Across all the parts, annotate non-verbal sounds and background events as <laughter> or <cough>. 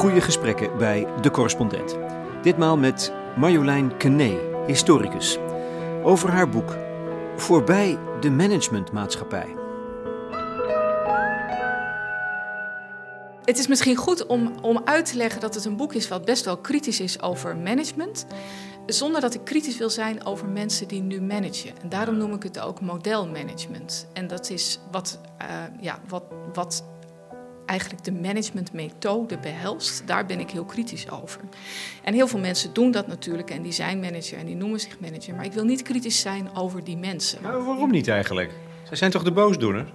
goede gesprekken bij De Correspondent. Ditmaal met Marjolein Kené, historicus, over haar boek Voorbij de Managementmaatschappij. Het is misschien goed om, om uit te leggen dat het een boek is wat best wel kritisch is over management. Zonder dat ik kritisch wil zijn over mensen die nu managen. En daarom noem ik het ook modelmanagement. En dat is wat, uh, ja, wat, wat eigenlijk de managementmethode behelst. Daar ben ik heel kritisch over. En heel veel mensen doen dat natuurlijk en die zijn manager en die noemen zich manager. Maar ik wil niet kritisch zijn over die mensen. Maar waarom niet eigenlijk? Zij zijn toch de boosdoener?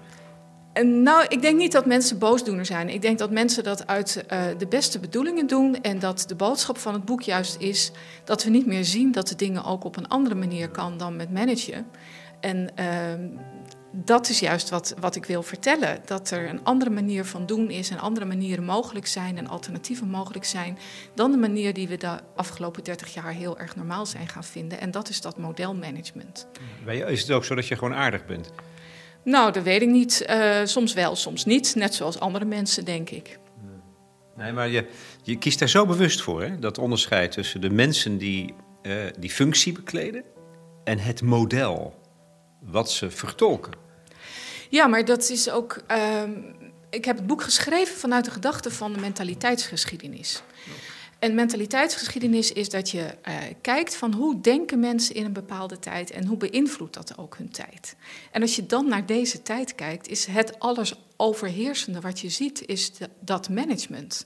Nou, ik denk niet dat mensen boosdoener zijn. Ik denk dat mensen dat uit uh, de beste bedoelingen doen. En dat de boodschap van het boek juist is dat we niet meer zien dat de dingen ook op een andere manier kan dan met managen. En uh, dat is juist wat, wat ik wil vertellen. Dat er een andere manier van doen is en andere manieren mogelijk zijn en alternatieven mogelijk zijn dan de manier die we de afgelopen 30 jaar heel erg normaal zijn gaan vinden. En dat is dat modelmanagement. Is het ook zo dat je gewoon aardig bent? Nou, dat weet ik niet. Uh, soms wel, soms niet. Net zoals andere mensen, denk ik. Nee, maar je, je kiest daar zo bewust voor, hè? dat onderscheid tussen de mensen die uh, die functie bekleden en het model wat ze vertolken. Ja, maar dat is ook. Uh, ik heb het boek geschreven vanuit de gedachte van de mentaliteitsgeschiedenis. En mentaliteitsgeschiedenis is dat je uh, kijkt van hoe denken mensen in een bepaalde tijd en hoe beïnvloedt dat ook hun tijd. En als je dan naar deze tijd kijkt, is het alles overheersende wat je ziet, is de, dat management.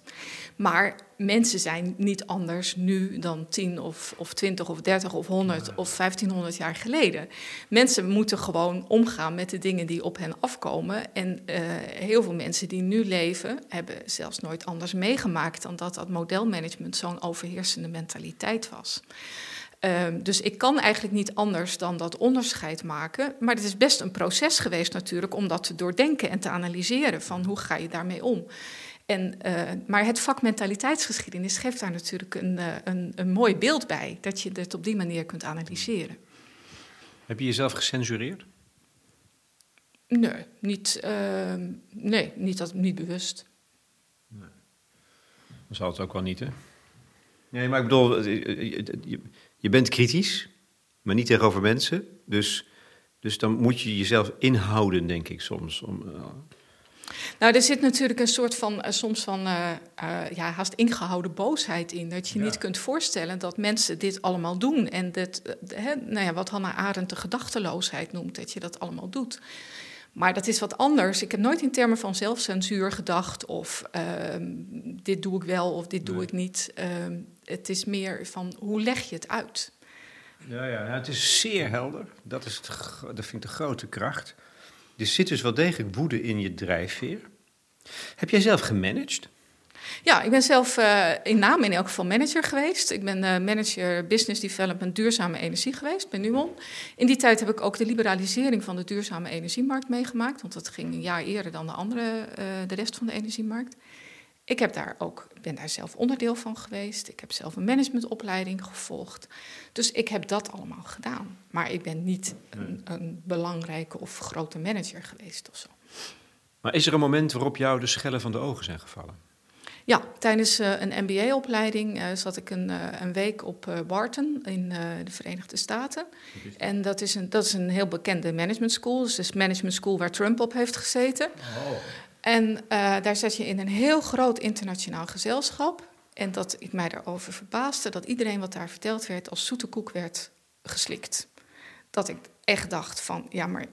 Maar mensen zijn niet anders nu dan 10 of, of 20 of 30 of 100 of 1500 jaar geleden. Mensen moeten gewoon omgaan met de dingen die op hen afkomen. En uh, heel veel mensen die nu leven, hebben zelfs nooit anders meegemaakt dan dat dat modelmanagement zo'n overheersende mentaliteit was. Um, dus ik kan eigenlijk niet anders dan dat onderscheid maken. Maar het is best een proces geweest natuurlijk om dat te doordenken en te analyseren van hoe ga je daarmee om. En, uh, maar het vak mentaliteitsgeschiedenis geeft daar natuurlijk een, uh, een, een, mooi beeld bij, dat je het op die manier kunt analyseren. Heb je jezelf gecensureerd? Nee, niet, uh, nee, niet, dat, niet bewust. Nee. Dat zal het ook wel niet, hè? Nee, maar ik bedoel, je, bent kritisch, maar niet tegenover mensen. Dus, dus dan moet je jezelf inhouden, denk ik soms. Om, uh... Nou, er zit natuurlijk een soort van, uh, soms van, uh, ja, haast ingehouden boosheid in. Dat je ja. niet kunt voorstellen dat mensen dit allemaal doen. En dat, hè, nou ja, wat Hannah Arendt de gedachteloosheid noemt, dat je dat allemaal doet. Maar dat is wat anders. Ik heb nooit in termen van zelfcensuur gedacht of uh, dit doe ik wel of dit doe nee. ik niet. Uh, het is meer van hoe leg je het uit? Ja, ja het is zeer helder. Dat, is het, dat vind ik de grote kracht. Er zit dus wel degelijk woede in je drijfveer. Heb jij zelf gemanaged? Ja, ik ben zelf uh, in naam in elk geval manager geweest. Ik ben uh, manager business development duurzame energie geweest bij Nuon. In die tijd heb ik ook de liberalisering van de duurzame energiemarkt meegemaakt. Want dat ging een jaar eerder dan de andere, uh, de rest van de energiemarkt. Ik heb daar ook, ben daar zelf onderdeel van geweest. Ik heb zelf een managementopleiding gevolgd. Dus ik heb dat allemaal gedaan. Maar ik ben niet een, een belangrijke of grote manager geweest of zo. Maar is er een moment waarop jou de schellen van de ogen zijn gevallen? Ja, tijdens uh, een MBA-opleiding uh, zat ik een, uh, een, week op Barton in de Verenigde Staten. En dat is, een, dat is een heel bekende management school. Dus het is management school waar Trump op heeft gezeten. Oh. En daar zat je in een heel groot internationaal gezelschap. En dat ik mij daarover verbaasde dat iedereen wat daar verteld werd als zoete koek werd geslikt. Dat ik echt dacht van, ja, maar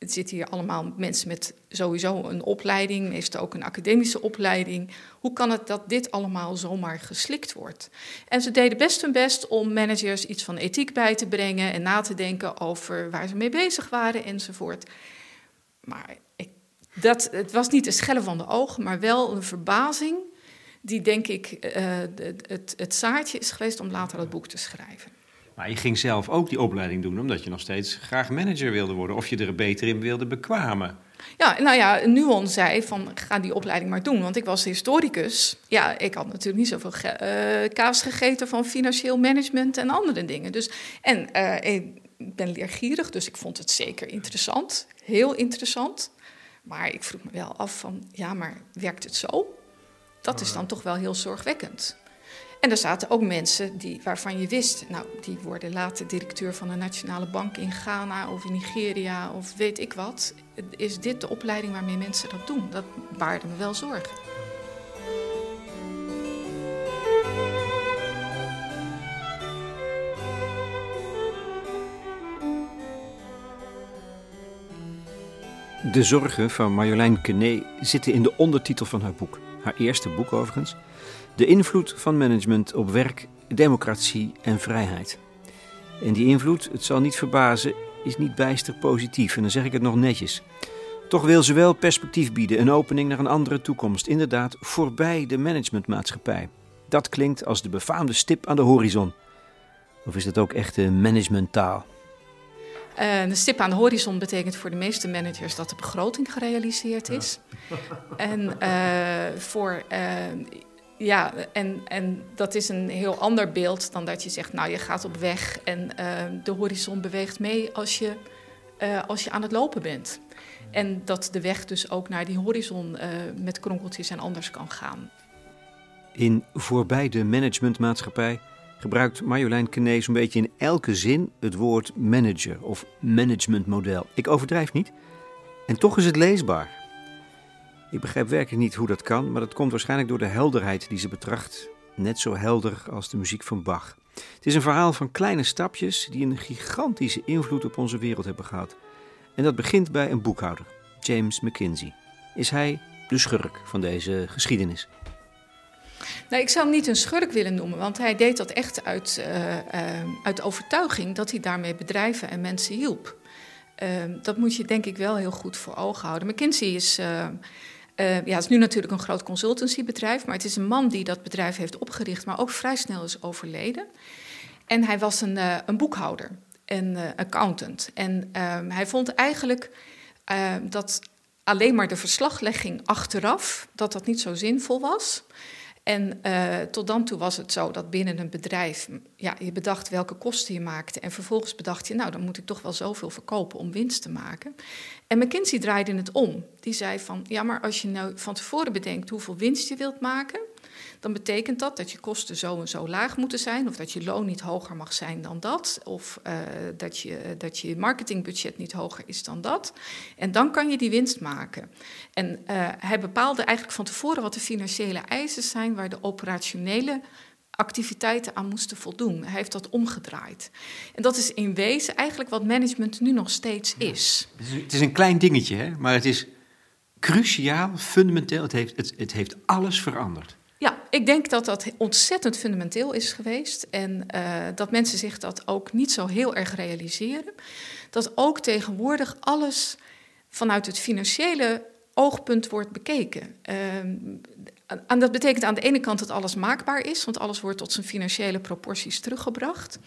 het zitten hier allemaal mensen met sowieso een opleiding, meestal ook een academische opleiding. Hoe kan het dat dit allemaal zomaar geslikt wordt? En ze deden best hun best om managers iets van ethiek bij te brengen en na te denken over waar ze mee bezig waren enzovoort. Maar ik, dat, het was niet een schellen van de ogen, maar wel een verbazing die denk ik het, het, het zaadje is geweest om later dat boek te schrijven. Maar je ging zelf ook die opleiding doen omdat je nog steeds graag manager wilde worden of je er beter in wilde bekwamen. Ja, nou ja, Nuon zei van ga die opleiding maar doen, want ik was historicus. Ja, ik had natuurlijk niet zoveel ge uh, kaas gegeten van financieel management en andere dingen. Dus, en uh, ik ben leergierig, dus ik vond het zeker interessant, heel interessant. Maar ik vroeg me wel af van, ja, maar werkt het zo? Dat is dan toch wel heel zorgwekkend. En er zaten ook mensen die, waarvan je wist, nou, die worden later directeur van een nationale bank in Ghana of in Nigeria of weet ik wat. Is dit de opleiding waarmee mensen dat doen? Dat baarde me wel zorgen. De zorgen van Marjolein Kené zitten in de ondertitel van haar boek. Haar eerste boek overigens. De invloed van management op werk, democratie en vrijheid. En die invloed, het zal niet verbazen, is niet bijster positief. En dan zeg ik het nog netjes. Toch wil ze wel perspectief bieden, een opening naar een andere toekomst. Inderdaad, voorbij de managementmaatschappij. Dat klinkt als de befaamde stip aan de horizon. Of is dat ook echte managementtaal? Uh, de stip aan de horizon betekent voor de meeste managers dat de begroting gerealiseerd is. En uh, voor. Uh, ja, en, en dat is een heel ander beeld dan dat je zegt, nou je gaat op weg en de horizon beweegt mee als je, als je aan het lopen bent. En dat de weg dus ook naar die horizon met kronkeltjes en anders kan gaan. In voorbij de managementmaatschappij gebruikt Marjolein Knees een beetje in elke zin het woord manager of managementmodel. Ik overdrijf niet. En toch is het leesbaar. Ik begrijp werkelijk niet hoe dat kan, maar dat komt waarschijnlijk door de helderheid die ze betracht. Net zo helder als de muziek van Bach. Het is een verhaal van kleine stapjes die een gigantische invloed op onze wereld hebben gehad. En dat begint bij een boekhouder, James McKinsey. Is hij de schurk van deze geschiedenis? Nou, ik zou hem niet een schurk willen noemen, want hij deed dat echt uit, uh, uh, uit overtuiging dat hij daarmee bedrijven en mensen hielp. Uh, dat moet je denk ik wel heel goed voor ogen houden. McKinsey is, ja, is nu natuurlijk een groot consultancybedrijf, maar het is een man die dat bedrijf heeft opgericht, maar ook vrij snel is overleden. En hij was een, een boekhouder, een accountant. En ehm, hij vond eigenlijk dat alleen maar de verslaglegging achteraf, dat dat niet zo zinvol was. En uh, tot dan toe was het zo dat binnen een bedrijf ja, je bedacht welke kosten je maakte. En vervolgens bedacht je, nou dan moet ik toch wel zoveel verkopen om winst te maken. En McKinsey draaide het om. Die zei van, ja maar als je nou van tevoren bedenkt hoeveel winst je wilt maken dan betekent dat dat je kosten zo en zo laag moeten zijn, of dat je loon niet hoger mag zijn dan dat, of uh, dat, je, dat je marketingbudget niet hoger is dan dat. En dan kan je die winst maken. En uh, hij bepaalde eigenlijk van tevoren wat de financiële eisen zijn waar de operationele activiteiten aan moesten voldoen. Hij heeft dat omgedraaid. En dat is in wezen eigenlijk wat management nu nog steeds is. Het is een klein dingetje, hè? maar het is cruciaal, fundamenteel. Het heeft, het, het heeft alles veranderd. Ik denk dat dat ontzettend fundamenteel is geweest. En uh, dat mensen zich dat ook niet zo heel erg realiseren. Dat ook tegenwoordig alles vanuit het financiële oogpunt wordt bekeken. Uh, en dat betekent aan de ene kant dat alles maakbaar is, want alles wordt tot zijn financiële proporties teruggebracht.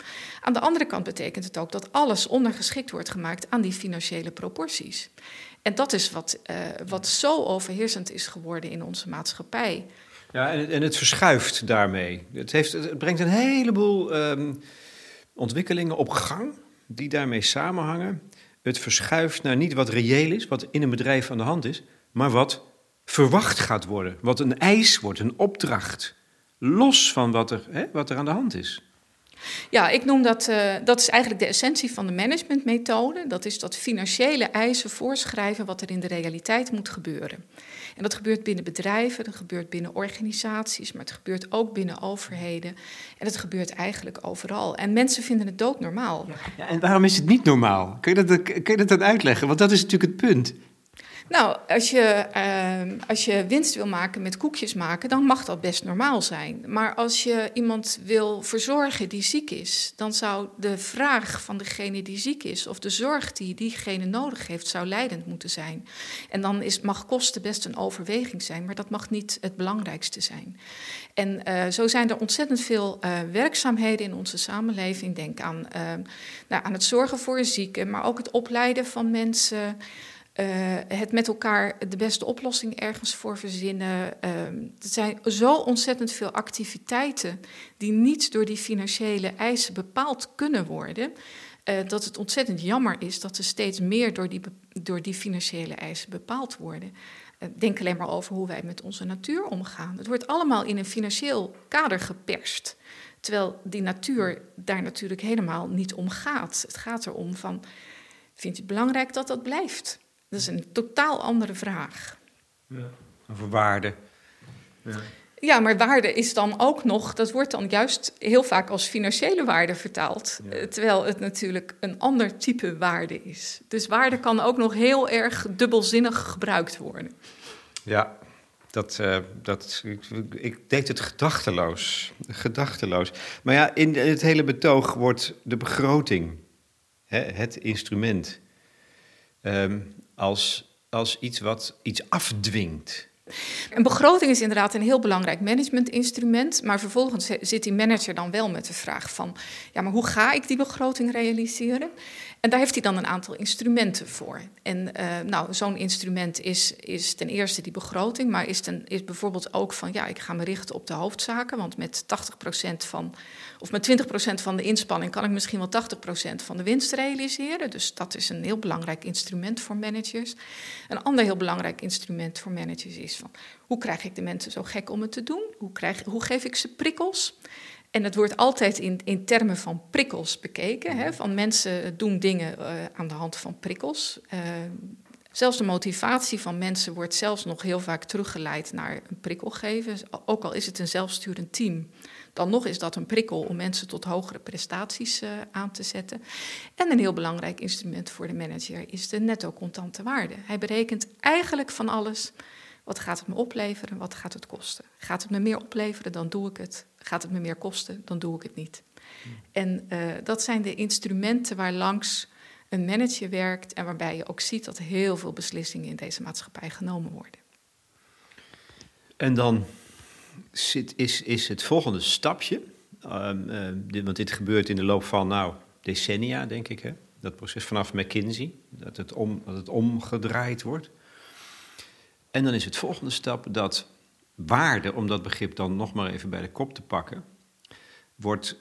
Aan de andere kant betekent het ook dat alles ondergeschikt wordt gemaakt aan die financiële proporties. En dat is wat, uh, wat zo overheersend is geworden in onze maatschappij. Ja, en, en het verschuift daarmee. Het, heeft, het brengt een heleboel um, ontwikkelingen op gang die daarmee samenhangen. Het verschuift naar niet wat reëel is, wat in een bedrijf aan de hand is, maar wat verwacht gaat worden. Wat een eis wordt, een opdracht. Los van wat er, hè, wat er aan de hand is. Ja, ik noem dat, uh, dat is eigenlijk de essentie van de managementmethode. Dat is dat financiële eisen voorschrijven wat er in de realiteit moet gebeuren. En dat gebeurt binnen bedrijven, dat gebeurt binnen organisaties, maar het gebeurt ook binnen overheden. En het gebeurt eigenlijk overal. En mensen vinden het doodnormaal. Ja, en waarom is het niet normaal? Kun je, dat, kun je dat dan uitleggen? Want dat is natuurlijk het punt. Nou, als je, uh, als je winst wil maken met koekjes maken, dan mag dat best normaal zijn. Maar als je iemand wil verzorgen die ziek is, dan zou de vraag van degene die ziek is, of de zorg die diegene nodig heeft, zou leidend moeten zijn. En dan is, mag kosten best een overweging zijn, maar dat mag niet het belangrijkste zijn. En uh, zo zijn er ontzettend veel uh, werkzaamheden in onze samenleving. Denk aan, nou, aan het zorgen voor zieken, maar ook het opleiden van mensen. Uh, het met elkaar de beste oplossing ergens voor verzinnen. Er zijn zo ontzettend veel activiteiten die niet door die financiële eisen bepaald kunnen worden. Uh, dat het ontzettend jammer is dat ze steeds meer door die, door die financiële eisen bepaald worden. denk alleen maar over hoe wij met onze natuur omgaan. Het wordt allemaal in een financieel kader geperst. Terwijl die natuur daar natuurlijk helemaal niet om gaat. Het gaat erom van, vind je het belangrijk dat dat blijft? Dat is een totaal andere vraag. Ja, over waarde. Ja. ja. maar waarde is dan ook nog, dat wordt dan juist heel vaak als financiële waarde vertaald. Eh, terwijl het natuurlijk een ander type waarde is. Dus waarde kan ook nog heel erg dubbelzinnig gebruikt worden. Ja, dat, uh, dat, ik, ik, deed het gedachteloos. Gedachteloos. Maar ja, in het hele betoog wordt de begroting, hè, het instrument, um, als, als iets wat iets afdwingt. Een begroting is inderdaad een heel belangrijk managementinstrument, maar vervolgens zit die manager dan wel met de vraag van, ja, maar hoe ga ik die begroting realiseren? En daar heeft hij dan een aantal instrumenten voor. En uh, nou, zo'n instrument is, is ten eerste die begroting, maar is, ten, is bijvoorbeeld ook van ja, ik ga me richten op de hoofdzaken. Want met 80% van, of met 20% van de inspanning kan ik misschien wel 80% van de winst realiseren. Dus dat is een heel belangrijk instrument voor managers. Een ander heel belangrijk instrument voor managers is van hoe krijg ik de mensen zo gek om het te doen? Hoe, krijg, hoe geef ik ze prikkels? En het wordt altijd in, in termen van prikkels bekeken. Hè? Van mensen doen dingen uh, aan de hand van prikkels. Uh, zelfs de motivatie van mensen wordt zelfs nog heel vaak teruggeleid naar een prikkel geven. Ook al is het een zelfsturend team, dan nog is dat een prikkel om mensen tot hogere prestaties uh, aan te zetten. En een heel belangrijk instrument voor de manager is de netto contante waarde. Hij berekent eigenlijk van alles. Wat gaat het me opleveren? Wat gaat het kosten? Gaat het me meer opleveren? Dan doe ik het. Gaat het me meer kosten? Dan doe ik het niet. Hmm. En uh, dat zijn de instrumenten waar langs een manager werkt en waarbij je ook ziet dat heel veel beslissingen in deze maatschappij genomen worden. En dan zit, is, is het volgende stapje, um, uh, dit, want dit gebeurt in de loop van nou, decennia, denk ik, hè? dat proces vanaf McKinsey, dat het, om, dat het omgedraaid wordt. En dan is het volgende stap dat waarde, om dat begrip dan nog maar even bij de kop te pakken, wordt,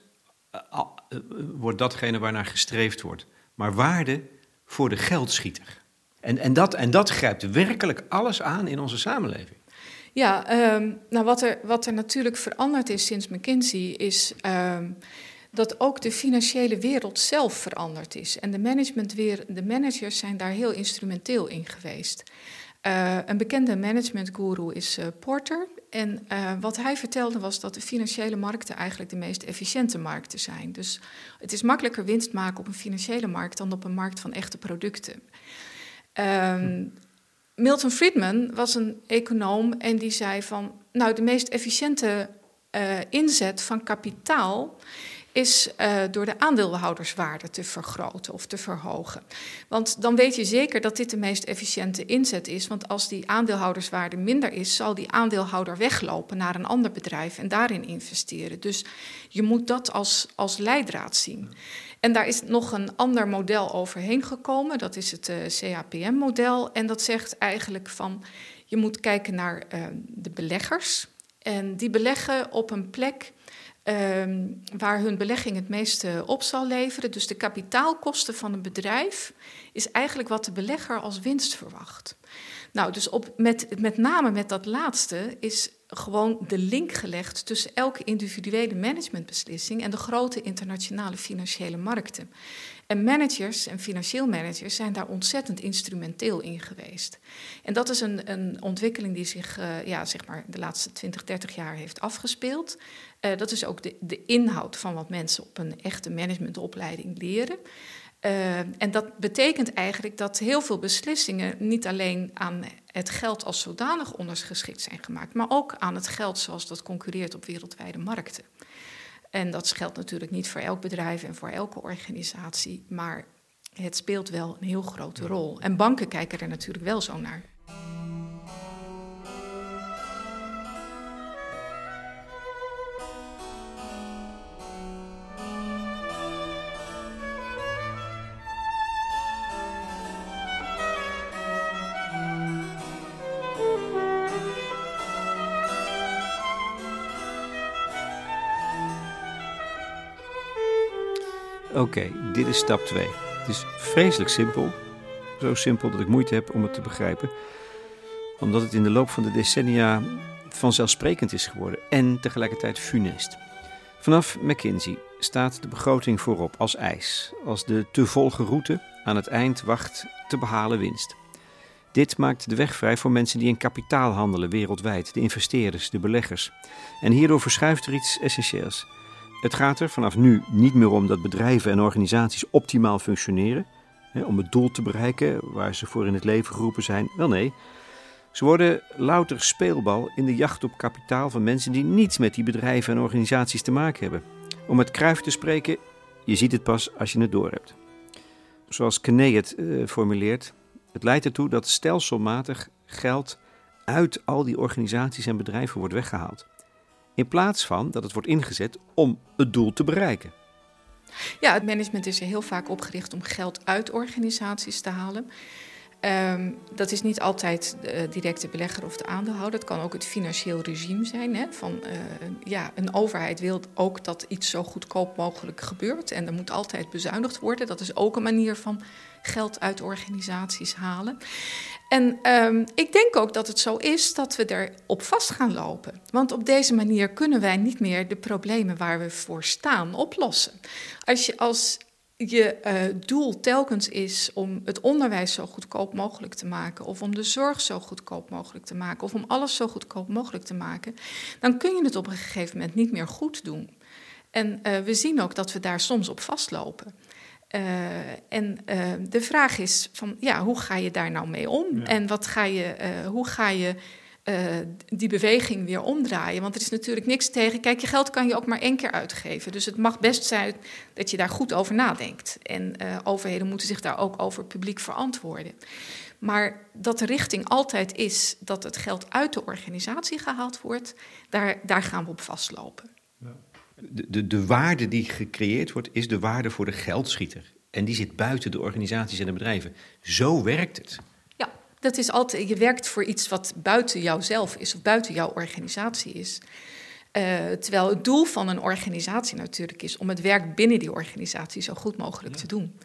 uh, uh, wordt datgene waarnaar gestreefd wordt. Maar waarde voor de geldschieter. En, en, dat, en dat grijpt werkelijk alles aan in onze samenleving. Ja, um, nou wat er, wat er natuurlijk veranderd is sinds McKinsey is um, dat ook de financiële wereld zelf veranderd is. En de, managementweer, de managers zijn daar heel instrumenteel in geweest. Uh, een bekende managementguru is uh, Porter. En uh, wat hij vertelde was dat de financiële markten eigenlijk de meest efficiënte markten zijn. Dus het is makkelijker winst maken op een financiële markt dan op een markt van echte producten. Um, Milton Friedman was een econoom en die zei van, nou de meest efficiënte inzet van kapitaal is uh, door de aandeelhouderswaarde te vergroten of te verhogen. Want dan weet je zeker dat dit de meest efficiënte inzet is. Want als die aandeelhouderswaarde minder is, zal die aandeelhouder weglopen naar een ander bedrijf en daarin investeren. Dus je moet dat als, als leidraad zien. En daar is nog een ander model overheen gekomen. Dat is het uh, CAPM-model. En dat zegt eigenlijk van je moet kijken naar uh, de beleggers. En die beleggen op een plek Um, waar hun belegging het meeste op zal leveren. Dus de kapitaalkosten van een bedrijf is eigenlijk wat de belegger als winst verwacht. Nou, dus op, met, met name met dat laatste is gewoon de link gelegd tussen elke individuele managementbeslissing en de grote internationale financiële markten. En managers en financieel managers zijn daar ontzettend instrumenteel in geweest. En dat is een, een ontwikkeling die zich uh, ja, zeg maar de laatste 20, 30 jaar heeft afgespeeld. Uh, dat is ook de, de inhoud van wat mensen op een echte managementopleiding leren. Uh, en dat betekent eigenlijk dat heel veel beslissingen niet alleen aan het geld als zodanig ondergeschikt zijn gemaakt, maar ook aan het geld zoals dat concurreert op wereldwijde markten. En dat geldt natuurlijk niet voor elk bedrijf en voor elke organisatie, maar het speelt wel een heel grote rol. En banken kijken er natuurlijk wel zo naar. Oké, dit is stap 2. Het is vreselijk simpel. Zo simpel dat ik moeite heb om het te begrijpen. omdat het in de loop van de decennia vanzelfsprekend is geworden en tegelijkertijd funest. Vanaf McKinsey staat de begroting voorop als ijs, als de te volge route aan het eind wacht te behalen winst. Dit maakt de weg vrij voor mensen die in kapitaal handelen wereldwijd, de investeerders, de beleggers. En hierdoor verschuift er iets essentieels. Het gaat er vanaf nu niet meer om dat bedrijven en organisaties optimaal functioneren, hè, om het doel te bereiken waar ze voor in het leven geroepen zijn. Wel nee, ze worden louter speelbal in de jacht op kapitaal van mensen die niets met die bedrijven en organisaties te maken hebben. Om met Kruif te spreken, je ziet het pas als je het doorhebt. Zoals Kene het uh, formuleert, het leidt ertoe dat stelselmatig geld uit al die organisaties en bedrijven wordt weggehaald. In plaats van dat het wordt ingezet om het doel te bereiken. Ja, het management is heel vaak opgericht om geld uit organisaties te halen. Um, dat is niet altijd de directe belegger of de aandeelhouder. Het kan ook het financieel regime zijn. Hè? Van, uh, ja, een overheid wil ook dat iets zo goedkoop mogelijk gebeurt. En er moet altijd bezuinigd worden. Dat is ook een manier van geld uit organisaties halen. En um, ik denk ook dat het zo is dat we erop vast gaan lopen. Want op deze manier kunnen wij niet meer de problemen waar we voor staan oplossen. Als je als je uh, doel telkens is om het onderwijs zo goedkoop mogelijk te maken, of om de zorg zo goedkoop mogelijk te maken, of om alles zo goedkoop mogelijk te maken, dan kun je het op een gegeven moment niet meer goed doen. En uh, we zien ook dat we daar soms op vastlopen. Uh, en de vraag is van, ja, hoe ga je daar nou mee om? Ja. En wat ga je, hoe ga je uh, die beweging weer omdraaien. Want er is natuurlijk niks tegen. Kijk, je geld kan je ook maar één keer uitgeven. Dus het mag best zijn dat je daar goed over nadenkt. En uh, overheden moeten zich daar ook over publiek verantwoorden. Maar dat de richting altijd is dat het geld uit de organisatie gehaald wordt, daar, daar gaan we op vastlopen. Ja. De, de, de waarde die gecreëerd wordt, is de waarde voor de geldschieter. En die zit buiten de organisaties en de bedrijven. Zo werkt het. Dat is altijd, je werkt voor iets wat buiten jouzelf is of buiten jouw organisatie is. Uh, terwijl het doel van een organisatie natuurlijk is om het werk binnen die organisatie zo goed mogelijk ja. te doen.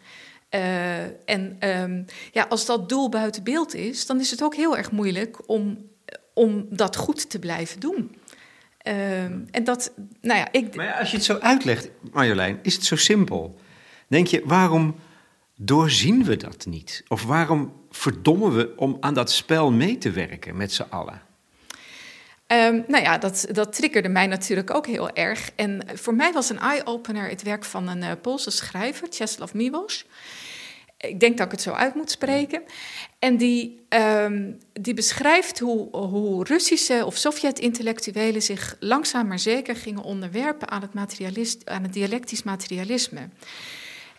Uh, en um, ja, als dat doel buiten beeld is, dan is het ook heel erg moeilijk om, om dat goed te blijven doen. Um, en dat, nou ja, ik. Maar als je het zo uitlegt, Marjolein, is het zo simpel. Denk je, waarom doorzien we dat niet? Of waarom verdommen we om aan dat spel mee te werken met z'n allen? Um, nou ja, dat, dat triggerde mij natuurlijk ook heel erg. En voor mij was een eye-opener het werk van een uh, Poolse schrijver, Czeslaw Miłosz. Ik denk dat ik het zo uit moet spreken. En die, um, die beschrijft hoe, hoe Russische of Sovjet-intellectuelen zich langzaam maar zeker gingen onderwerpen aan het, materialist, aan het dialectisch materialisme.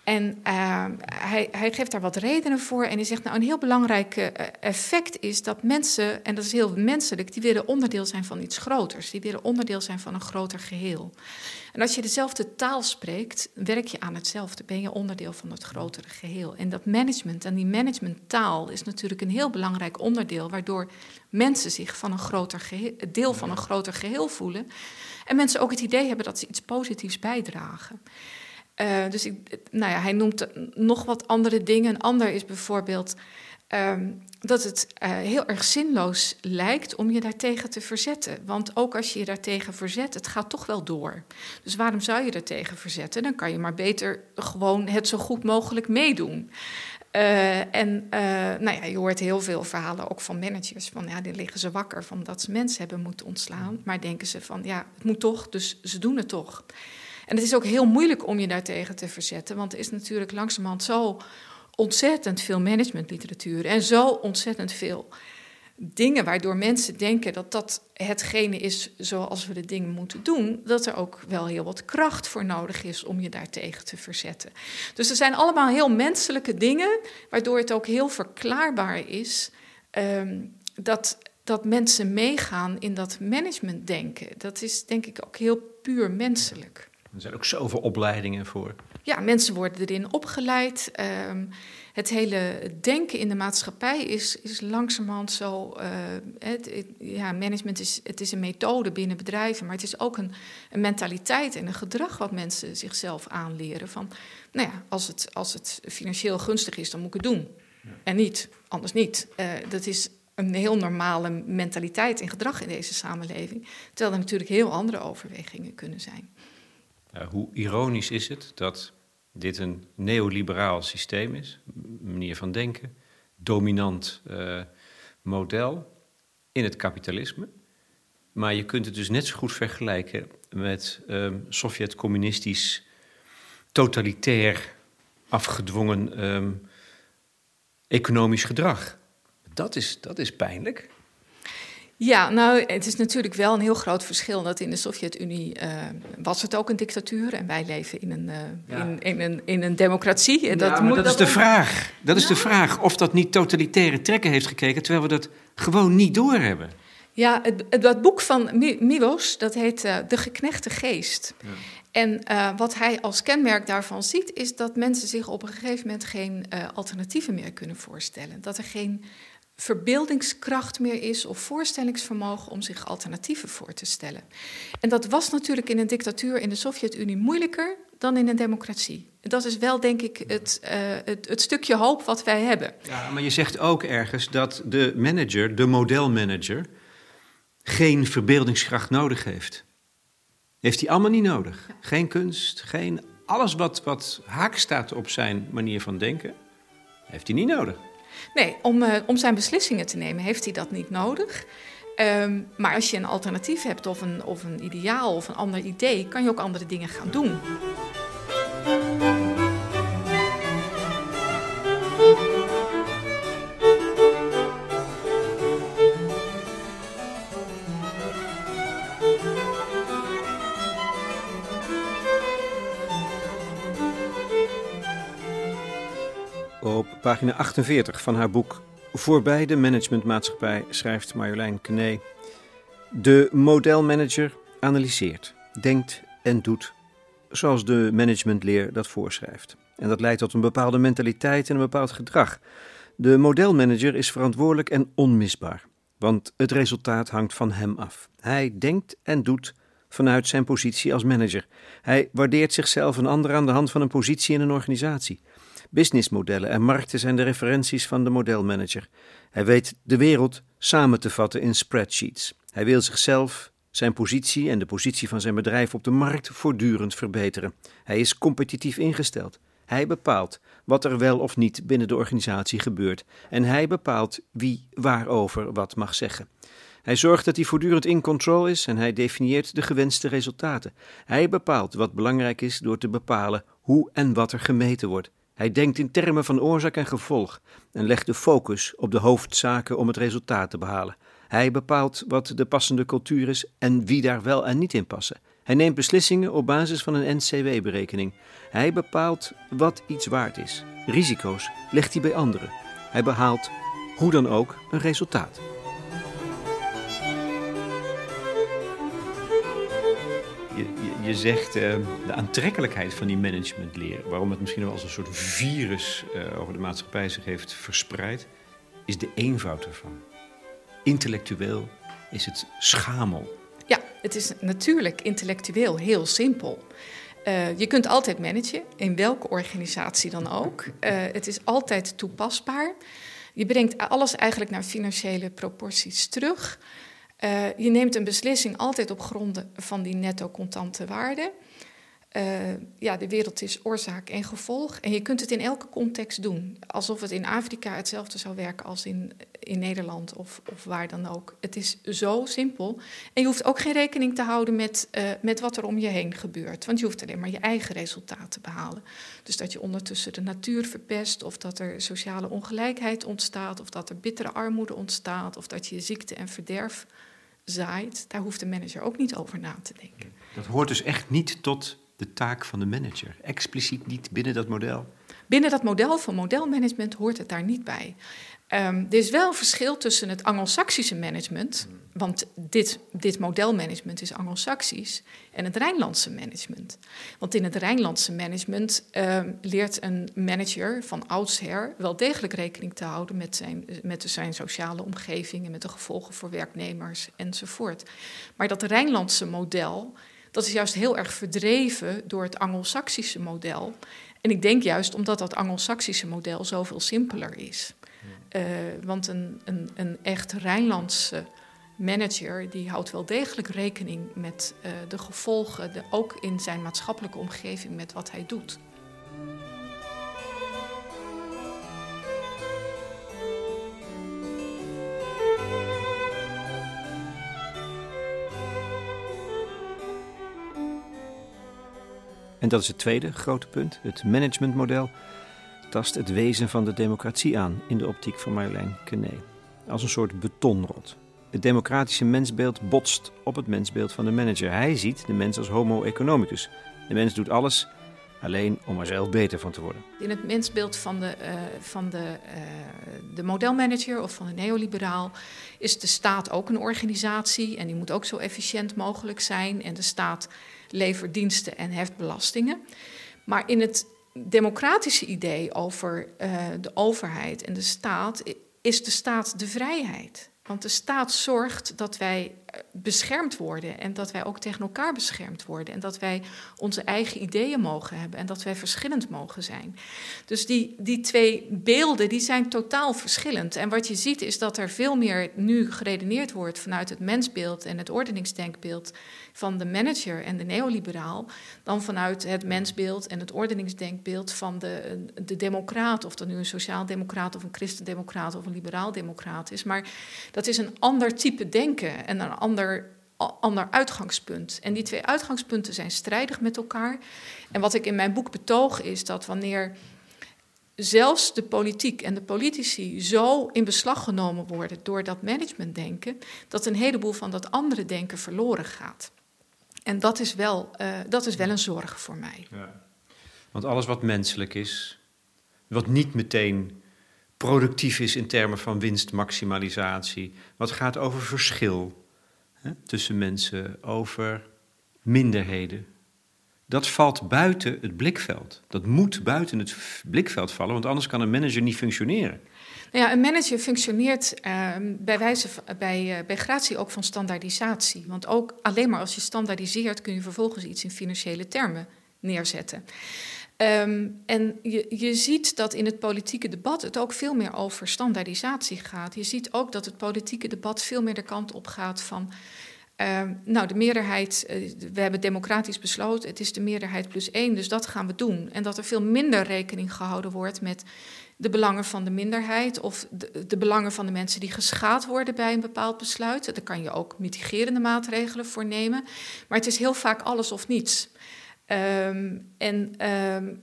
En uh, hij, hij, geeft daar wat redenen voor. En hij zegt, nou, een heel belangrijk uh, effect is dat mensen, en dat is heel menselijk, die willen onderdeel zijn van iets groters. Die willen onderdeel zijn van een groter geheel. En als je dezelfde taal spreekt, werk je aan hetzelfde. Ben je onderdeel van het grotere geheel. En dat management en die managementtaal is natuurlijk een heel belangrijk onderdeel, waardoor mensen zich van een groter geheel, deel van een groter geheel voelen. En mensen ook het idee hebben dat ze iets positiefs bijdragen. Uh, dus ik, nou ja, hij noemt nog wat andere dingen. Een ander is bijvoorbeeld um, dat het uh, heel erg zinloos lijkt om je daartegen te verzetten. Want ook als je je daartegen verzet, het gaat toch wel door. Dus waarom zou je daartegen verzetten? Dan kan je maar beter gewoon het zo goed mogelijk meedoen. Uh, en nou ja, je hoort heel veel verhalen ook van managers. Van ja, die liggen ze wakker van dat ze mensen hebben moeten ontslaan. Maar denken ze van ja, het moet toch, dus ze doen het toch. En het is ook heel moeilijk om je daartegen te verzetten, want er is natuurlijk langzamerhand zo ontzettend veel managementliteratuur en zo ontzettend veel dingen waardoor mensen denken dat dat hetgene is zoals we de dingen moeten doen, dat er ook wel heel wat kracht voor nodig is om je daartegen te verzetten. Dus er zijn allemaal heel menselijke dingen, waardoor het ook heel verklaarbaar is um, dat, dat mensen meegaan in dat managementdenken. Dat is denk ik ook heel puur menselijk. Er zijn ook zoveel opleidingen voor. Ja, mensen worden erin opgeleid. Um, het hele denken in de maatschappij is, is langzamerhand zo. Uh, het, het, ja, management is, het is een methode binnen bedrijven, maar het is ook een, een mentaliteit en een gedrag wat mensen zichzelf aanleren. Van, nou ja, als het, als het financieel gunstig is, dan moet ik het doen. Ja. En niet, anders niet. Uh, dat is een heel normale mentaliteit en gedrag in deze samenleving. Terwijl er natuurlijk heel andere overwegingen kunnen zijn. Hoe ironisch is het dat dit een neoliberaal systeem is, manier van denken, dominant uh, model in het kapitalisme. Maar je kunt het dus net zo goed vergelijken met um, Sovjet-communistisch, totalitair, afgedwongen um, economisch gedrag. Dat is, dat is pijnlijk. Ja, nou, het is natuurlijk wel een heel groot verschil dat in de Sovjet-Unie uh, was het ook een dictatuur en wij leven in een, uh, in, in, een, in een democratie. En dat, ja, moet dat is de vraag. Dat is de vraag of dat niet totalitaire trekken heeft gekeken, terwijl we dat gewoon niet doorhebben. Ja, het, het, boek van Milos, dat heet uh, De geknechte geest. Ja. En wat hij als kenmerk daarvan ziet, is dat mensen zich op een gegeven moment geen alternatieven meer kunnen voorstellen. Dat er geen verbeeldingskracht meer is of voorstellingsvermogen om zich alternatieven voor te stellen. En dat was natuurlijk in een dictatuur in de Sovjet-Unie moeilijker dan in een democratie. Dat is wel, denk ik, het, uh, het, het, stukje hoop wat wij hebben. Ja, maar je zegt ook ergens dat de manager, de modelmanager, geen verbeeldingskracht nodig heeft. Heeft hij allemaal niet nodig. Geen kunst, geen alles wat, wat haak staat op zijn manier van denken, heeft hij niet nodig. Nee, om, uh, om zijn beslissingen te nemen heeft hij dat niet nodig. Um, maar als je een alternatief hebt of een, of een ideaal of een ander idee, kan je ook andere dingen gaan doen. Pagina 48 van haar boek Voorbij de managementmaatschappij schrijft Marjolein Kné. De modelmanager analyseert, denkt en doet zoals de managementleer dat voorschrijft. En dat leidt tot een bepaalde mentaliteit en een bepaald gedrag. De modelmanager is verantwoordelijk en onmisbaar, want het resultaat hangt van hem af. Hij denkt en doet vanuit zijn positie als manager. Hij waardeert zichzelf en anderen aan de hand van een positie in een organisatie. Businessmodellen en markten zijn de referenties van de modelmanager. Hij weet de wereld samen te vatten in spreadsheets. Hij wil zichzelf, zijn positie en de positie van zijn bedrijf op de markt voortdurend verbeteren. Hij is competitief ingesteld. Hij bepaalt wat er wel of niet binnen de organisatie gebeurt en hij bepaalt wie waarover wat mag zeggen. Hij zorgt dat hij voortdurend in control is en hij definieert de gewenste resultaten. Hij bepaalt wat belangrijk is door te bepalen hoe en wat er gemeten wordt. Hij denkt in termen van oorzaak en gevolg en legt de focus op de hoofdzaken om het resultaat te behalen. Hij bepaalt wat de passende cultuur is en wie daar wel en niet in passen. Hij neemt beslissingen op basis van een NCW-berekening. Hij bepaalt wat iets waard is. Risico's legt hij bij anderen. Hij behaalt, hoe dan ook, een resultaat. Je zegt uh, de aantrekkelijkheid van die managementleer, waarom het misschien wel als een soort virus uh, over de maatschappij zich heeft verspreid, is de eenvoud ervan. Intellectueel is het schamel. Ja, het is natuurlijk intellectueel heel simpel. Uh, je kunt altijd managen, in welke organisatie dan ook. <laughs> het is altijd toepasbaar. Je brengt alles eigenlijk naar financiële proporties terug. Uh, je neemt een beslissing altijd op gronden van die netto contante waarde. Uh, ja, de wereld is oorzaak en gevolg. En je kunt het in elke context doen. Alsof het in Afrika hetzelfde zou werken als in, in Nederland of, of waar dan ook. Het is zo simpel. En je hoeft ook geen rekening te houden met, uh, met wat er om je heen gebeurt. Want je hoeft alleen maar je eigen resultaat te behalen. Dus dat je ondertussen de natuur verpest, of dat er sociale ongelijkheid ontstaat, of dat er bittere armoede ontstaat, of dat je ziekte en verderf zaait, daar hoeft de manager ook niet over na te denken. Dat hoort dus echt niet tot de taak van de manager, expliciet niet binnen dat model. Binnen dat model van modelmanagement hoort het daar niet bij. Um, er is wel een verschil tussen het Anglo-Saxische management, want dit, dit modelmanagement is Anglo-Saxisch, en het Rijnlandse management. Want in het Rijnlandse management um, leert een manager van oudsher wel degelijk rekening te houden met zijn, met zijn sociale omgeving en met de gevolgen voor werknemers enzovoort. Maar dat Rijnlandse model, dat is juist heel erg verdreven door het Anglo-Saxische model. En ik denk juist omdat dat Anglo-Saxische model zoveel simpeler is. Want een, een, een echt Rijnlandse manager die houdt wel degelijk rekening met uh, de gevolgen, de, ook in zijn maatschappelijke omgeving, met wat hij doet. En dat is het tweede grote punt. Het managementmodel tast het wezen van de democratie aan in de optiek van Marjolein Quenet. Als een soort betonrot. Het democratische mensbeeld botst op het mensbeeld van de manager. Hij ziet de mens als homo economicus. De mens doet alles alleen om er zelf beter van te worden. In het mensbeeld van de, uh, van de, uh, de modelmanager of van de neoliberaal is de staat ook een organisatie en die moet ook zo efficiënt mogelijk zijn. En de staat levert diensten en heft belastingen. Maar in het democratische idee over uh, de overheid en de staat is de staat de vrijheid. Want de staat zorgt dat wij eh, beschermd worden en dat wij ook tegen elkaar beschermd worden en dat wij onze eigen ideeën mogen hebben en dat wij verschillend mogen zijn. Dus die, die twee beelden die zijn totaal verschillend. En wat je ziet is dat er veel meer nu geredeneerd wordt vanuit het mensbeeld en het ordeningsdenkbeeld van de manager en de neoliberaal dan vanuit het mensbeeld en het ordeningsdenkbeeld van de, de democraat, of dat nu een sociaal-democraat of een christendemocraat of een liberaal-democraat is. Maar dat is een ander type denken en een ander, ander uitgangspunt. En die twee uitgangspunten zijn strijdig met elkaar. En wat ik in mijn boek betoog is dat wanneer zelfs de politiek en de politici zo in beslag genomen worden door dat managementdenken, dat een heleboel van dat andere denken verloren gaat. En dat is wel, uh, dat is wel een zorg voor mij. Ja. Want alles wat menselijk is, wat niet meteen productief is in termen van winstmaximalisatie, wat gaat over verschil tussen mensen, over minderheden, dat valt buiten het blikveld. Dat moet buiten het blikveld vallen, want anders kan een manager niet functioneren. Nou ja, een manager functioneert uh, bij wijze bij, uh, bij gratie ook van standaardisatie. Want ook alleen maar als je standaardiseert kun je vervolgens iets in financiële termen neerzetten. Um, en je, je ziet dat in het politieke debat het ook veel meer over standaardisatie gaat. Je ziet ook dat het politieke debat veel meer de kant op gaat van. Uh, nou, de meerderheid, uh, we hebben democratisch besloten, het is de meerderheid plus één, dus dat gaan we doen. En dat er veel minder rekening gehouden wordt met de belangen van de minderheid of de, de, belangen van de mensen die geschaad worden bij een bepaald besluit. Daar kan je ook mitigerende maatregelen voor nemen. Maar het is heel vaak alles of niets. Um, en um,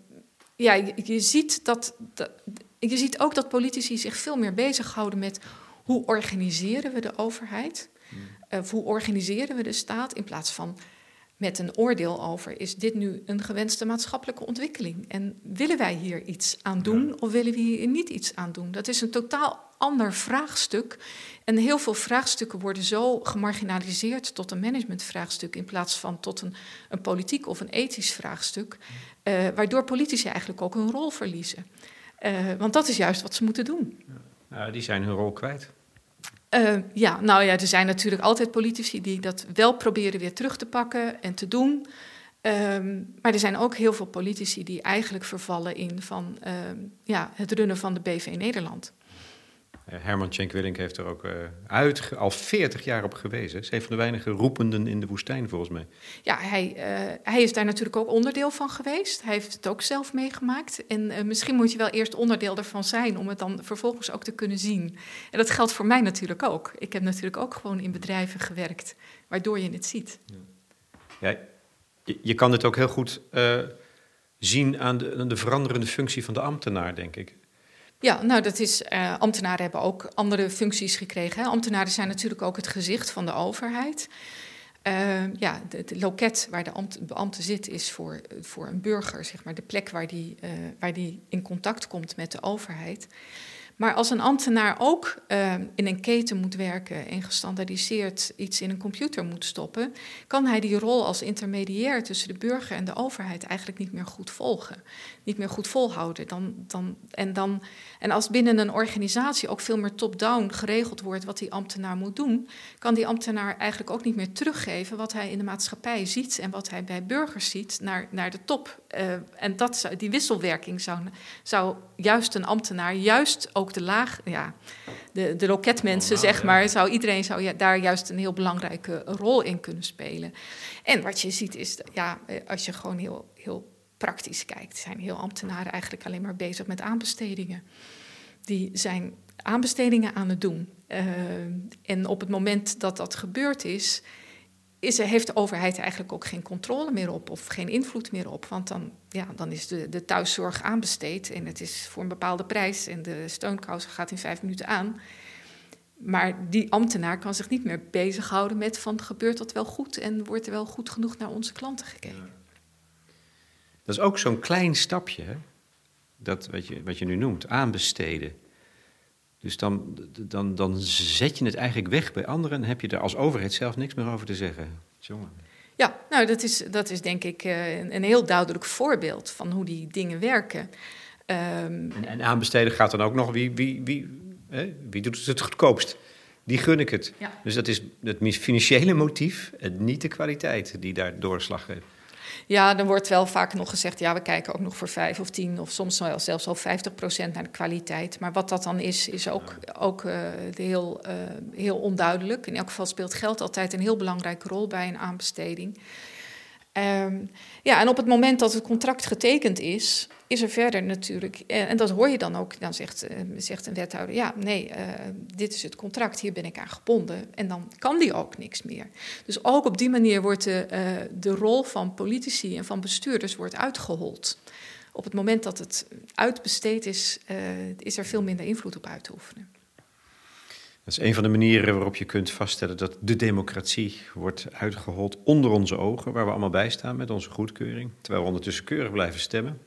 ja, je, je, ziet dat, dat, je ziet ook dat politici zich veel meer bezighouden met hoe organiseren we de overheid, uh, hoe organiseren we de staat, in plaats van met een oordeel over: is dit nu een gewenste maatschappelijke ontwikkeling? En willen wij hier iets aan doen of willen we hier niet iets aan doen? Dat is een totaal ander vraagstuk. En heel veel vraagstukken worden zo gemarginaliseerd tot een managementvraagstuk in plaats van tot een, een politiek of een ethisch vraagstuk, uh, waardoor politici eigenlijk ook hun rol verliezen. Uh, want dat is juist wat ze moeten doen. Ja, die zijn hun rol kwijt. Uh, ja, nou ja, er zijn natuurlijk altijd politici die dat wel proberen weer terug te pakken en te doen. Um, maar er zijn ook heel veel politici die eigenlijk vervallen in van um, ja, het runnen van de BV Nederland. Eh, Herman Tjenk-Willink heeft er ook uh, uit, al 40 jaar op gewezen. Ze is een van de weinige roependen in de woestijn, volgens mij. Ja, hij, uh, hij is daar natuurlijk ook onderdeel van geweest. Hij heeft het ook zelf meegemaakt. En uh, misschien moet je wel eerst onderdeel ervan zijn om het dan vervolgens ook te kunnen zien. En dat geldt voor mij natuurlijk ook. Ik heb natuurlijk ook gewoon in bedrijven gewerkt, waardoor je het ziet. Ja, ja je, je, kan het ook heel goed zien aan de, aan de veranderende functie van de ambtenaar, denk ik. Ja, nou, dat is. Uh, ambtenaren hebben ook andere functies gekregen. Ambtenaren zijn natuurlijk ook het gezicht van de overheid. Uh, ja, het loket waar de beambte zit is voor, voor een burger, zeg maar, de plek waar die, uh, waar die in contact komt met de overheid. Maar als een ambtenaar ook uh, in een keten moet werken en gestandaardiseerd iets in een computer moet stoppen, kan hij die rol als intermediair tussen de burger en de overheid eigenlijk niet meer goed volgen, niet meer goed volhouden. Dan, dan, en, dan, en als binnen een organisatie ook veel meer top-down geregeld wordt wat die ambtenaar moet doen, kan die ambtenaar eigenlijk ook niet meer teruggeven wat hij in de maatschappij ziet en wat hij bij burgers ziet naar, naar de top. Uh, en dat, die wisselwerking zou, zou juist een ambtenaar juist ook de laag, ja, de, de loketmensen, oh, nou, zeg maar, zou iedereen zou ja, daar juist een heel belangrijke rol in kunnen spelen. En wat je ziet is, ja, als je gewoon heel, heel praktisch kijkt, zijn heel ambtenaren eigenlijk alleen maar bezig met aanbestedingen. Die zijn aanbestedingen aan het doen. Uh, en op het moment dat dat gebeurd is, is, heeft de overheid eigenlijk ook geen controle meer op of geen invloed meer op. Want dan, ja, dan is de, de thuiszorg aanbesteed en het is voor een bepaalde prijs en de steunkous gaat in vijf minuten aan. Maar die ambtenaar kan zich niet meer bezighouden met van gebeurt dat wel goed en wordt er wel goed genoeg naar onze klanten gekeken. Dat is ook zo'n klein stapje? Dat wat je, wat je nu noemt, aanbesteden. Dus dan, dan, dan zet je het eigenlijk weg bij anderen en heb je er als overheid zelf niks meer over te zeggen. Jongen. Ja, nou dat is, dat is denk ik eh, een, een heel duidelijk voorbeeld van hoe die dingen werken. Um, en, en, aanbesteden gaat dan ook nog wie, wie, wie, hè? wie doet het het goedkoopst? Die gun ik het. Ja. Dus dat is het financiële motief en niet de kwaliteit die daar doorslag geeft. Ja, dan wordt wel vaak nog gezegd, ja, we kijken ook nog voor 5 of 10 of soms wel, zelfs al 50 procent naar de kwaliteit. Maar wat dat dan is, is ook, ook uh, heel, uh, heel onduidelijk. In elk geval speelt geld altijd een heel belangrijke rol bij een aanbesteding. Um, ja, en op het moment dat het contract getekend is, is er verder natuurlijk, eh, en dat hoor je dan ook, dan zegt, eh, zegt een wethouder, ja, nee, uh, dit is het contract, hier ben ik aan gebonden. En dan kan die ook niks meer. Dus ook op die manier wordt de, uh, de rol van politici en van bestuurders wordt uitgehold. Op het moment dat het uitbesteed is, is er veel minder invloed op uit te oefenen. Dat is een van de manieren waarop je kunt vaststellen dat de democratie wordt uitgehold onder onze ogen, waar we allemaal bij staan met onze goedkeuring, terwijl we ondertussen keurig blijven stemmen.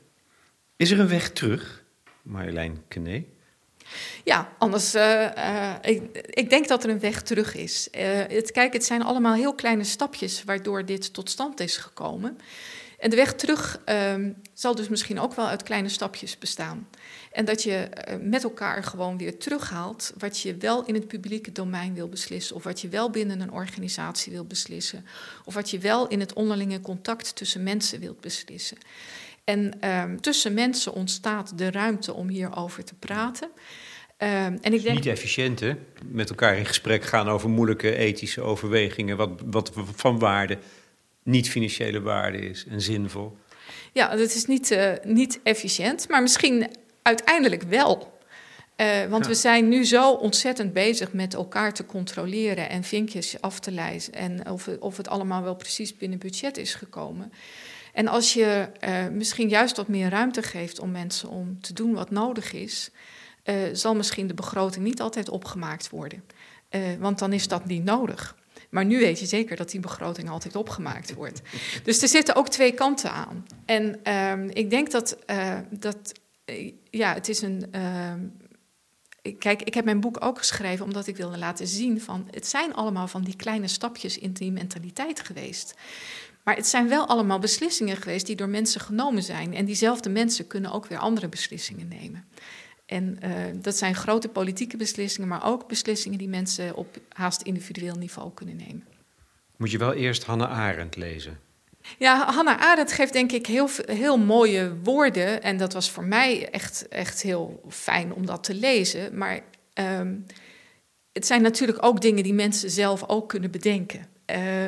Is er een weg terug, Marjolein Kene? Ja, anders. Uh, uh, ik, ik, denk dat er een weg terug is. Uh, het, kijk, het zijn allemaal heel kleine stapjes waardoor dit tot stand is gekomen. En de weg terug ehm, zal dus misschien ook wel uit kleine stapjes bestaan. En dat je met elkaar gewoon weer terughaalt wat je wel in het publieke domein wil beslissen, of wat je wel binnen een organisatie wil beslissen, of wat je wel in het onderlinge contact tussen mensen wilt beslissen. En um, tussen mensen ontstaat de ruimte om hierover te praten. Um, en ik denk... Niet efficiënt, hè? Met elkaar in gesprek gaan over moeilijke ethische overwegingen, wat, wat van waarde, niet financiële waarde is en zinvol. Ja, dat is niet, uh, niet efficiënt, maar misschien uiteindelijk wel. Uh, want ja. we zijn nu zo ontzettend bezig met elkaar te controleren en vinkjes af te lijsten. En of, of het allemaal wel precies binnen budget is gekomen. En als je uh, misschien juist wat meer ruimte geeft om mensen om te doen wat nodig is, uh, zal misschien de begroting niet altijd opgemaakt worden. Want dan is dat niet nodig. Maar nu weet je zeker dat die begroting altijd opgemaakt wordt. Dus er zitten ook twee kanten aan. En ehm, ik denk dat, dat ja, het is een. Ehm, kijk, ik heb mijn boek ook geschreven omdat ik wilde laten zien van het zijn allemaal van die kleine stapjes in die mentaliteit geweest. Maar het zijn wel allemaal beslissingen geweest die door mensen genomen zijn. En diezelfde mensen kunnen ook weer andere beslissingen nemen. En uh, dat zijn grote politieke beslissingen, maar ook beslissingen die mensen op haast individueel niveau kunnen nemen. Moet je wel eerst Hannah Arendt lezen? Ja, Hannah Arendt geeft denk ik heel, heel mooie woorden. En dat was voor mij echt, echt heel fijn om dat te lezen. Maar um, het zijn natuurlijk ook dingen die mensen zelf ook kunnen bedenken.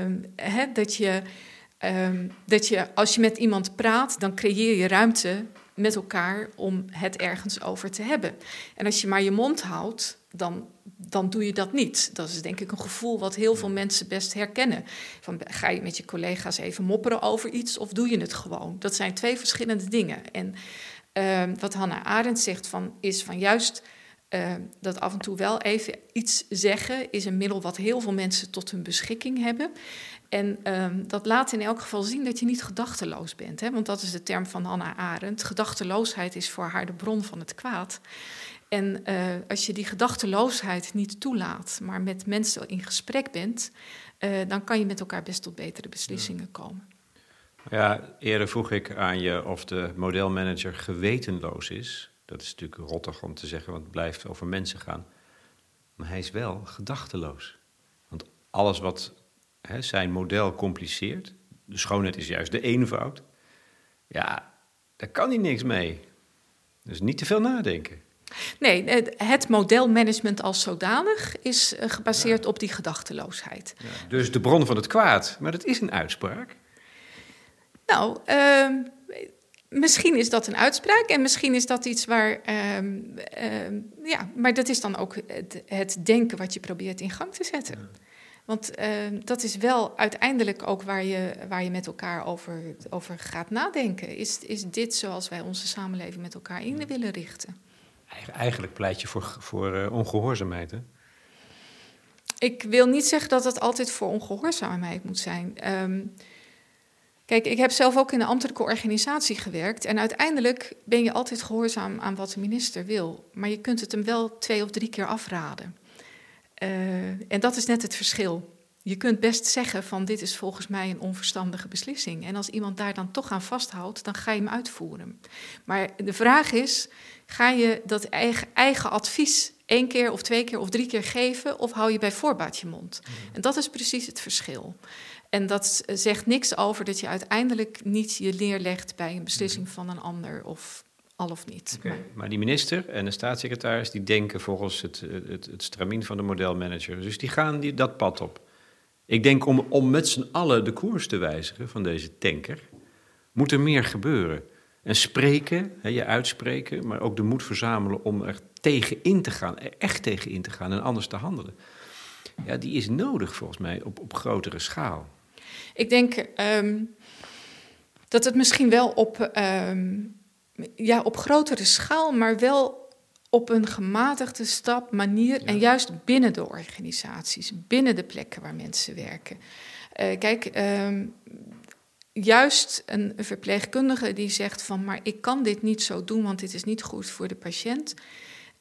Um, dat je Um, dat je als je met iemand praat, dan creëer je ruimte met elkaar om het ergens over te hebben. En als je maar je mond houdt, dan, dan doe je dat niet. Dat is denk ik een gevoel wat heel veel mensen best herkennen. Van, ga je met je collega's even mopperen over iets of doe je het gewoon? Dat zijn twee verschillende dingen. En um, wat Hannah Arendt zegt van, is van juist... Uh, dat af en toe wel even iets zeggen is een middel wat heel veel mensen tot hun beschikking hebben. En um, dat laat in elk geval zien dat je niet gedachteloos bent. Hè? Want dat is de term van Hannah Arendt. Gedachteloosheid is voor haar de bron van het kwaad. En uh, als je die gedachteloosheid niet toelaat, maar met mensen in gesprek bent, uh, dan kan je met elkaar best tot betere beslissingen ja. komen. Ja, eerder vroeg ik aan je of de modelmanager gewetenloos is. Dat is natuurlijk rottig om te zeggen, want het blijft over mensen gaan. Maar hij is wel gedachteloos. Want alles wat hè, zijn model compliceert. De schoonheid is juist de eenvoud. Ja, daar kan hij niks mee. Dus niet te veel nadenken. Nee, het modelmanagement als zodanig is eh, gebaseerd op die gedachteloosheid. Ja, dus de bron van het kwaad, maar dat is een uitspraak. Nou, uh, misschien is dat een uitspraak en misschien is dat iets waar. Ehm, ehm, ja, maar dat is dan ook het, het, denken wat je probeert in gang te zetten. Want ehm, dat is wel uiteindelijk ook waar je, waar je met elkaar over, over gaat nadenken. Is, is dit zoals wij onze samenleving met elkaar in willen richten? Eigenlijk pleit je voor, voor uh, ongehoorzaamheid? Ik wil niet zeggen dat het altijd voor ongehoorzaamheid moet zijn. Um, Kijk, ik heb zelf ook in een ambtelijke organisatie gewerkt. En uiteindelijk ben je altijd gehoorzaam aan wat de minister wil. Maar je kunt het hem wel twee of drie keer afraden. Uh, en dat is net het verschil. Je kunt best zeggen van dit is volgens mij een onverstandige beslissing. En als iemand daar dan toch aan vasthoudt, dan ga je hem uitvoeren. Maar de vraag is, ga je dat eigen, eigen advies één keer of twee keer of drie keer geven... of hou je bij voorbaat je mond? Mm. En dat is precies het verschil. En dat zegt niks over dat je uiteindelijk niet je neerlegt bij een beslissing mhm. van een ander of al of niet. Okay. Maar, die minister en de staatssecretaris die denken volgens het, het, het stramien van de modelmanager. Dus die gaan die, dat pad op. Ik denk om, om met z'n allen de koers te wijzigen van deze tanker, moet er meer gebeuren. En spreken, hè, je uitspreken, maar ook de moed verzamelen om er tegen in te gaan, er echt tegen in te gaan en anders te handelen. Ja, die is nodig volgens mij op, op grotere schaal. Ik denk um, dat het misschien wel op, um, ja, op grotere schaal, maar wel op een gematigde stap, manier en juist binnen de organisaties, binnen de plekken waar mensen werken. Uh, kijk, um, juist een verpleegkundige die zegt van, maar ik kan dit niet zo doen, want dit is niet goed voor de patiënt.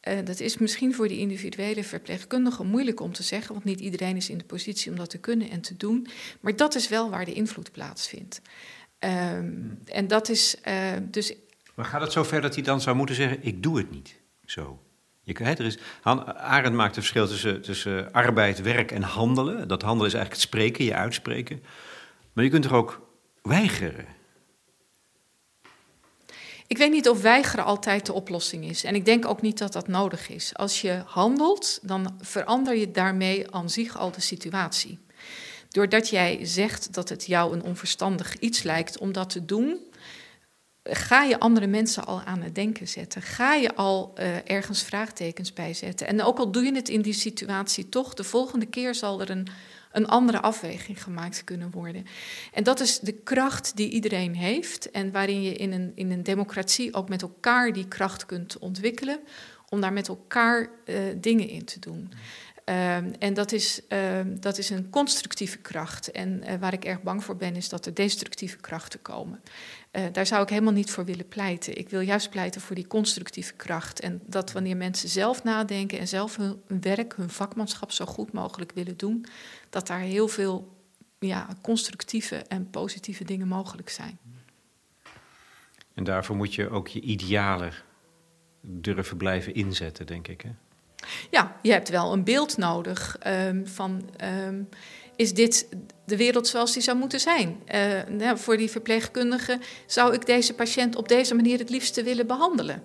Uh, dat is misschien voor die individuele verpleegkundige moeilijk om te zeggen, want niet iedereen is in de positie om dat te kunnen en te doen. Maar dat is wel waar de invloed plaatsvindt. Um, en dat is uh, dus. Maar gaat het zover dat hij dan zou moeten zeggen: Ik doe het niet zo? Je, er is, Han, Arendt maakt het verschil tussen, tussen arbeid, werk en handelen. Dat handelen is eigenlijk het spreken, je uitspreken. Maar je kunt er ook weigeren. Ik weet niet of weigeren altijd de oplossing is. En ik denk ook niet dat dat nodig is. Als je handelt, dan verander je daarmee aan zich al de situatie. Doordat jij zegt dat het jou een onverstandig iets lijkt om dat te doen, ga je andere mensen al aan het denken zetten. Ga je al uh, ergens vraagtekens bij zetten. En ook al doe je het in die situatie toch, de volgende keer zal er een een andere afweging gemaakt kunnen worden. En dat is de kracht die iedereen heeft en waarin je in een, in een democratie ook met elkaar die kracht kunt ontwikkelen om daar met elkaar uh, dingen in te doen. Um, en dat is, um, dat is een constructieve kracht. En uh, waar ik erg bang voor ben, is dat er destructieve krachten komen. Uh, daar zou ik helemaal niet voor willen pleiten. Ik wil juist pleiten voor die constructieve kracht. En dat wanneer mensen zelf nadenken en zelf hun werk, hun vakmanschap zo goed mogelijk willen doen, dat daar heel veel ja, constructieve en positieve dingen mogelijk zijn. En daarvoor moet je ook je idealen durven blijven inzetten, denk ik. Hè? Ja, je hebt wel een beeld nodig um, van. Um, is dit de wereld zoals die zou moeten zijn? Uh, nou, voor die verpleegkundige zou ik deze patiënt op deze manier het liefste willen behandelen.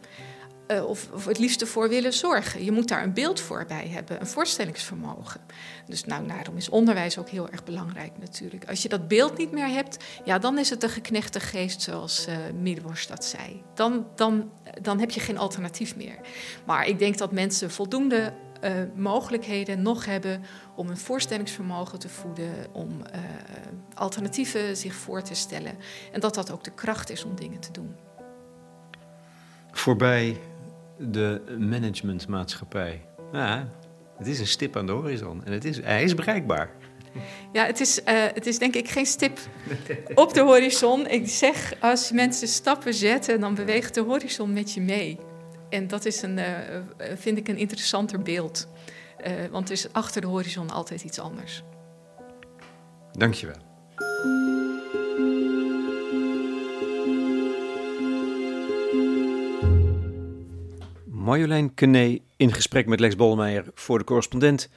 Uh, of, het liefste voor willen zorgen. Je moet daar een beeld voor bij hebben, een voorstellingsvermogen. Dus nou, daarom is onderwijs ook heel erg belangrijk natuurlijk. Als je dat beeld niet meer hebt, ja, dan is het een geknechte geest zoals uh, dat zei. Dan, dan, dan heb je geen alternatief meer. Maar ik denk dat mensen voldoende uh, mogelijkheden nog hebben om een voorstellingsvermogen te voeden, om alternatieven zich voor te stellen. En dat dat ook de kracht is om dingen te doen. Voorbij de managementmaatschappij. Ja, het is een stip aan de horizon en het is, hij is bereikbaar. Ja, het is, uh, het is denk ik geen stip op de horizon. Ik zeg, als mensen stappen zetten, dan beweegt de horizon met je mee. En dat is een, uh, vind ik een interessanter beeld. Uh, want er is achter de horizon altijd iets anders. Dankjewel. Marjolein Kené in gesprek met Lex Bolmeijer voor de correspondent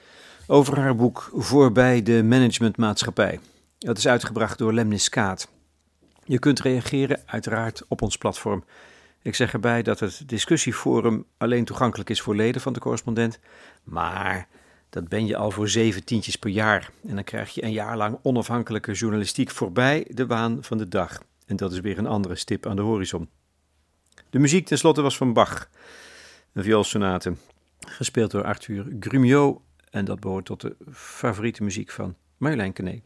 over haar boek Voorbij de Managementmaatschappij. Dat is uitgebracht door Lemnis Kaat. Je kunt reageren uiteraard op ons platform Ik zeg erbij dat het discussieforum alleen toegankelijk is voor leden van de correspondent. Maar dat ben je al voor zeven tientjes per jaar. En dan krijg je een jaar lang onafhankelijke journalistiek voorbij de waan van de dag. En dat is weer een andere stip aan de horizon. De muziek tenslotte was van Bach, een vioolsonate, gespeeld door Arthur Grumiaux. En dat behoort tot de favoriete muziek van Marjolein Kene.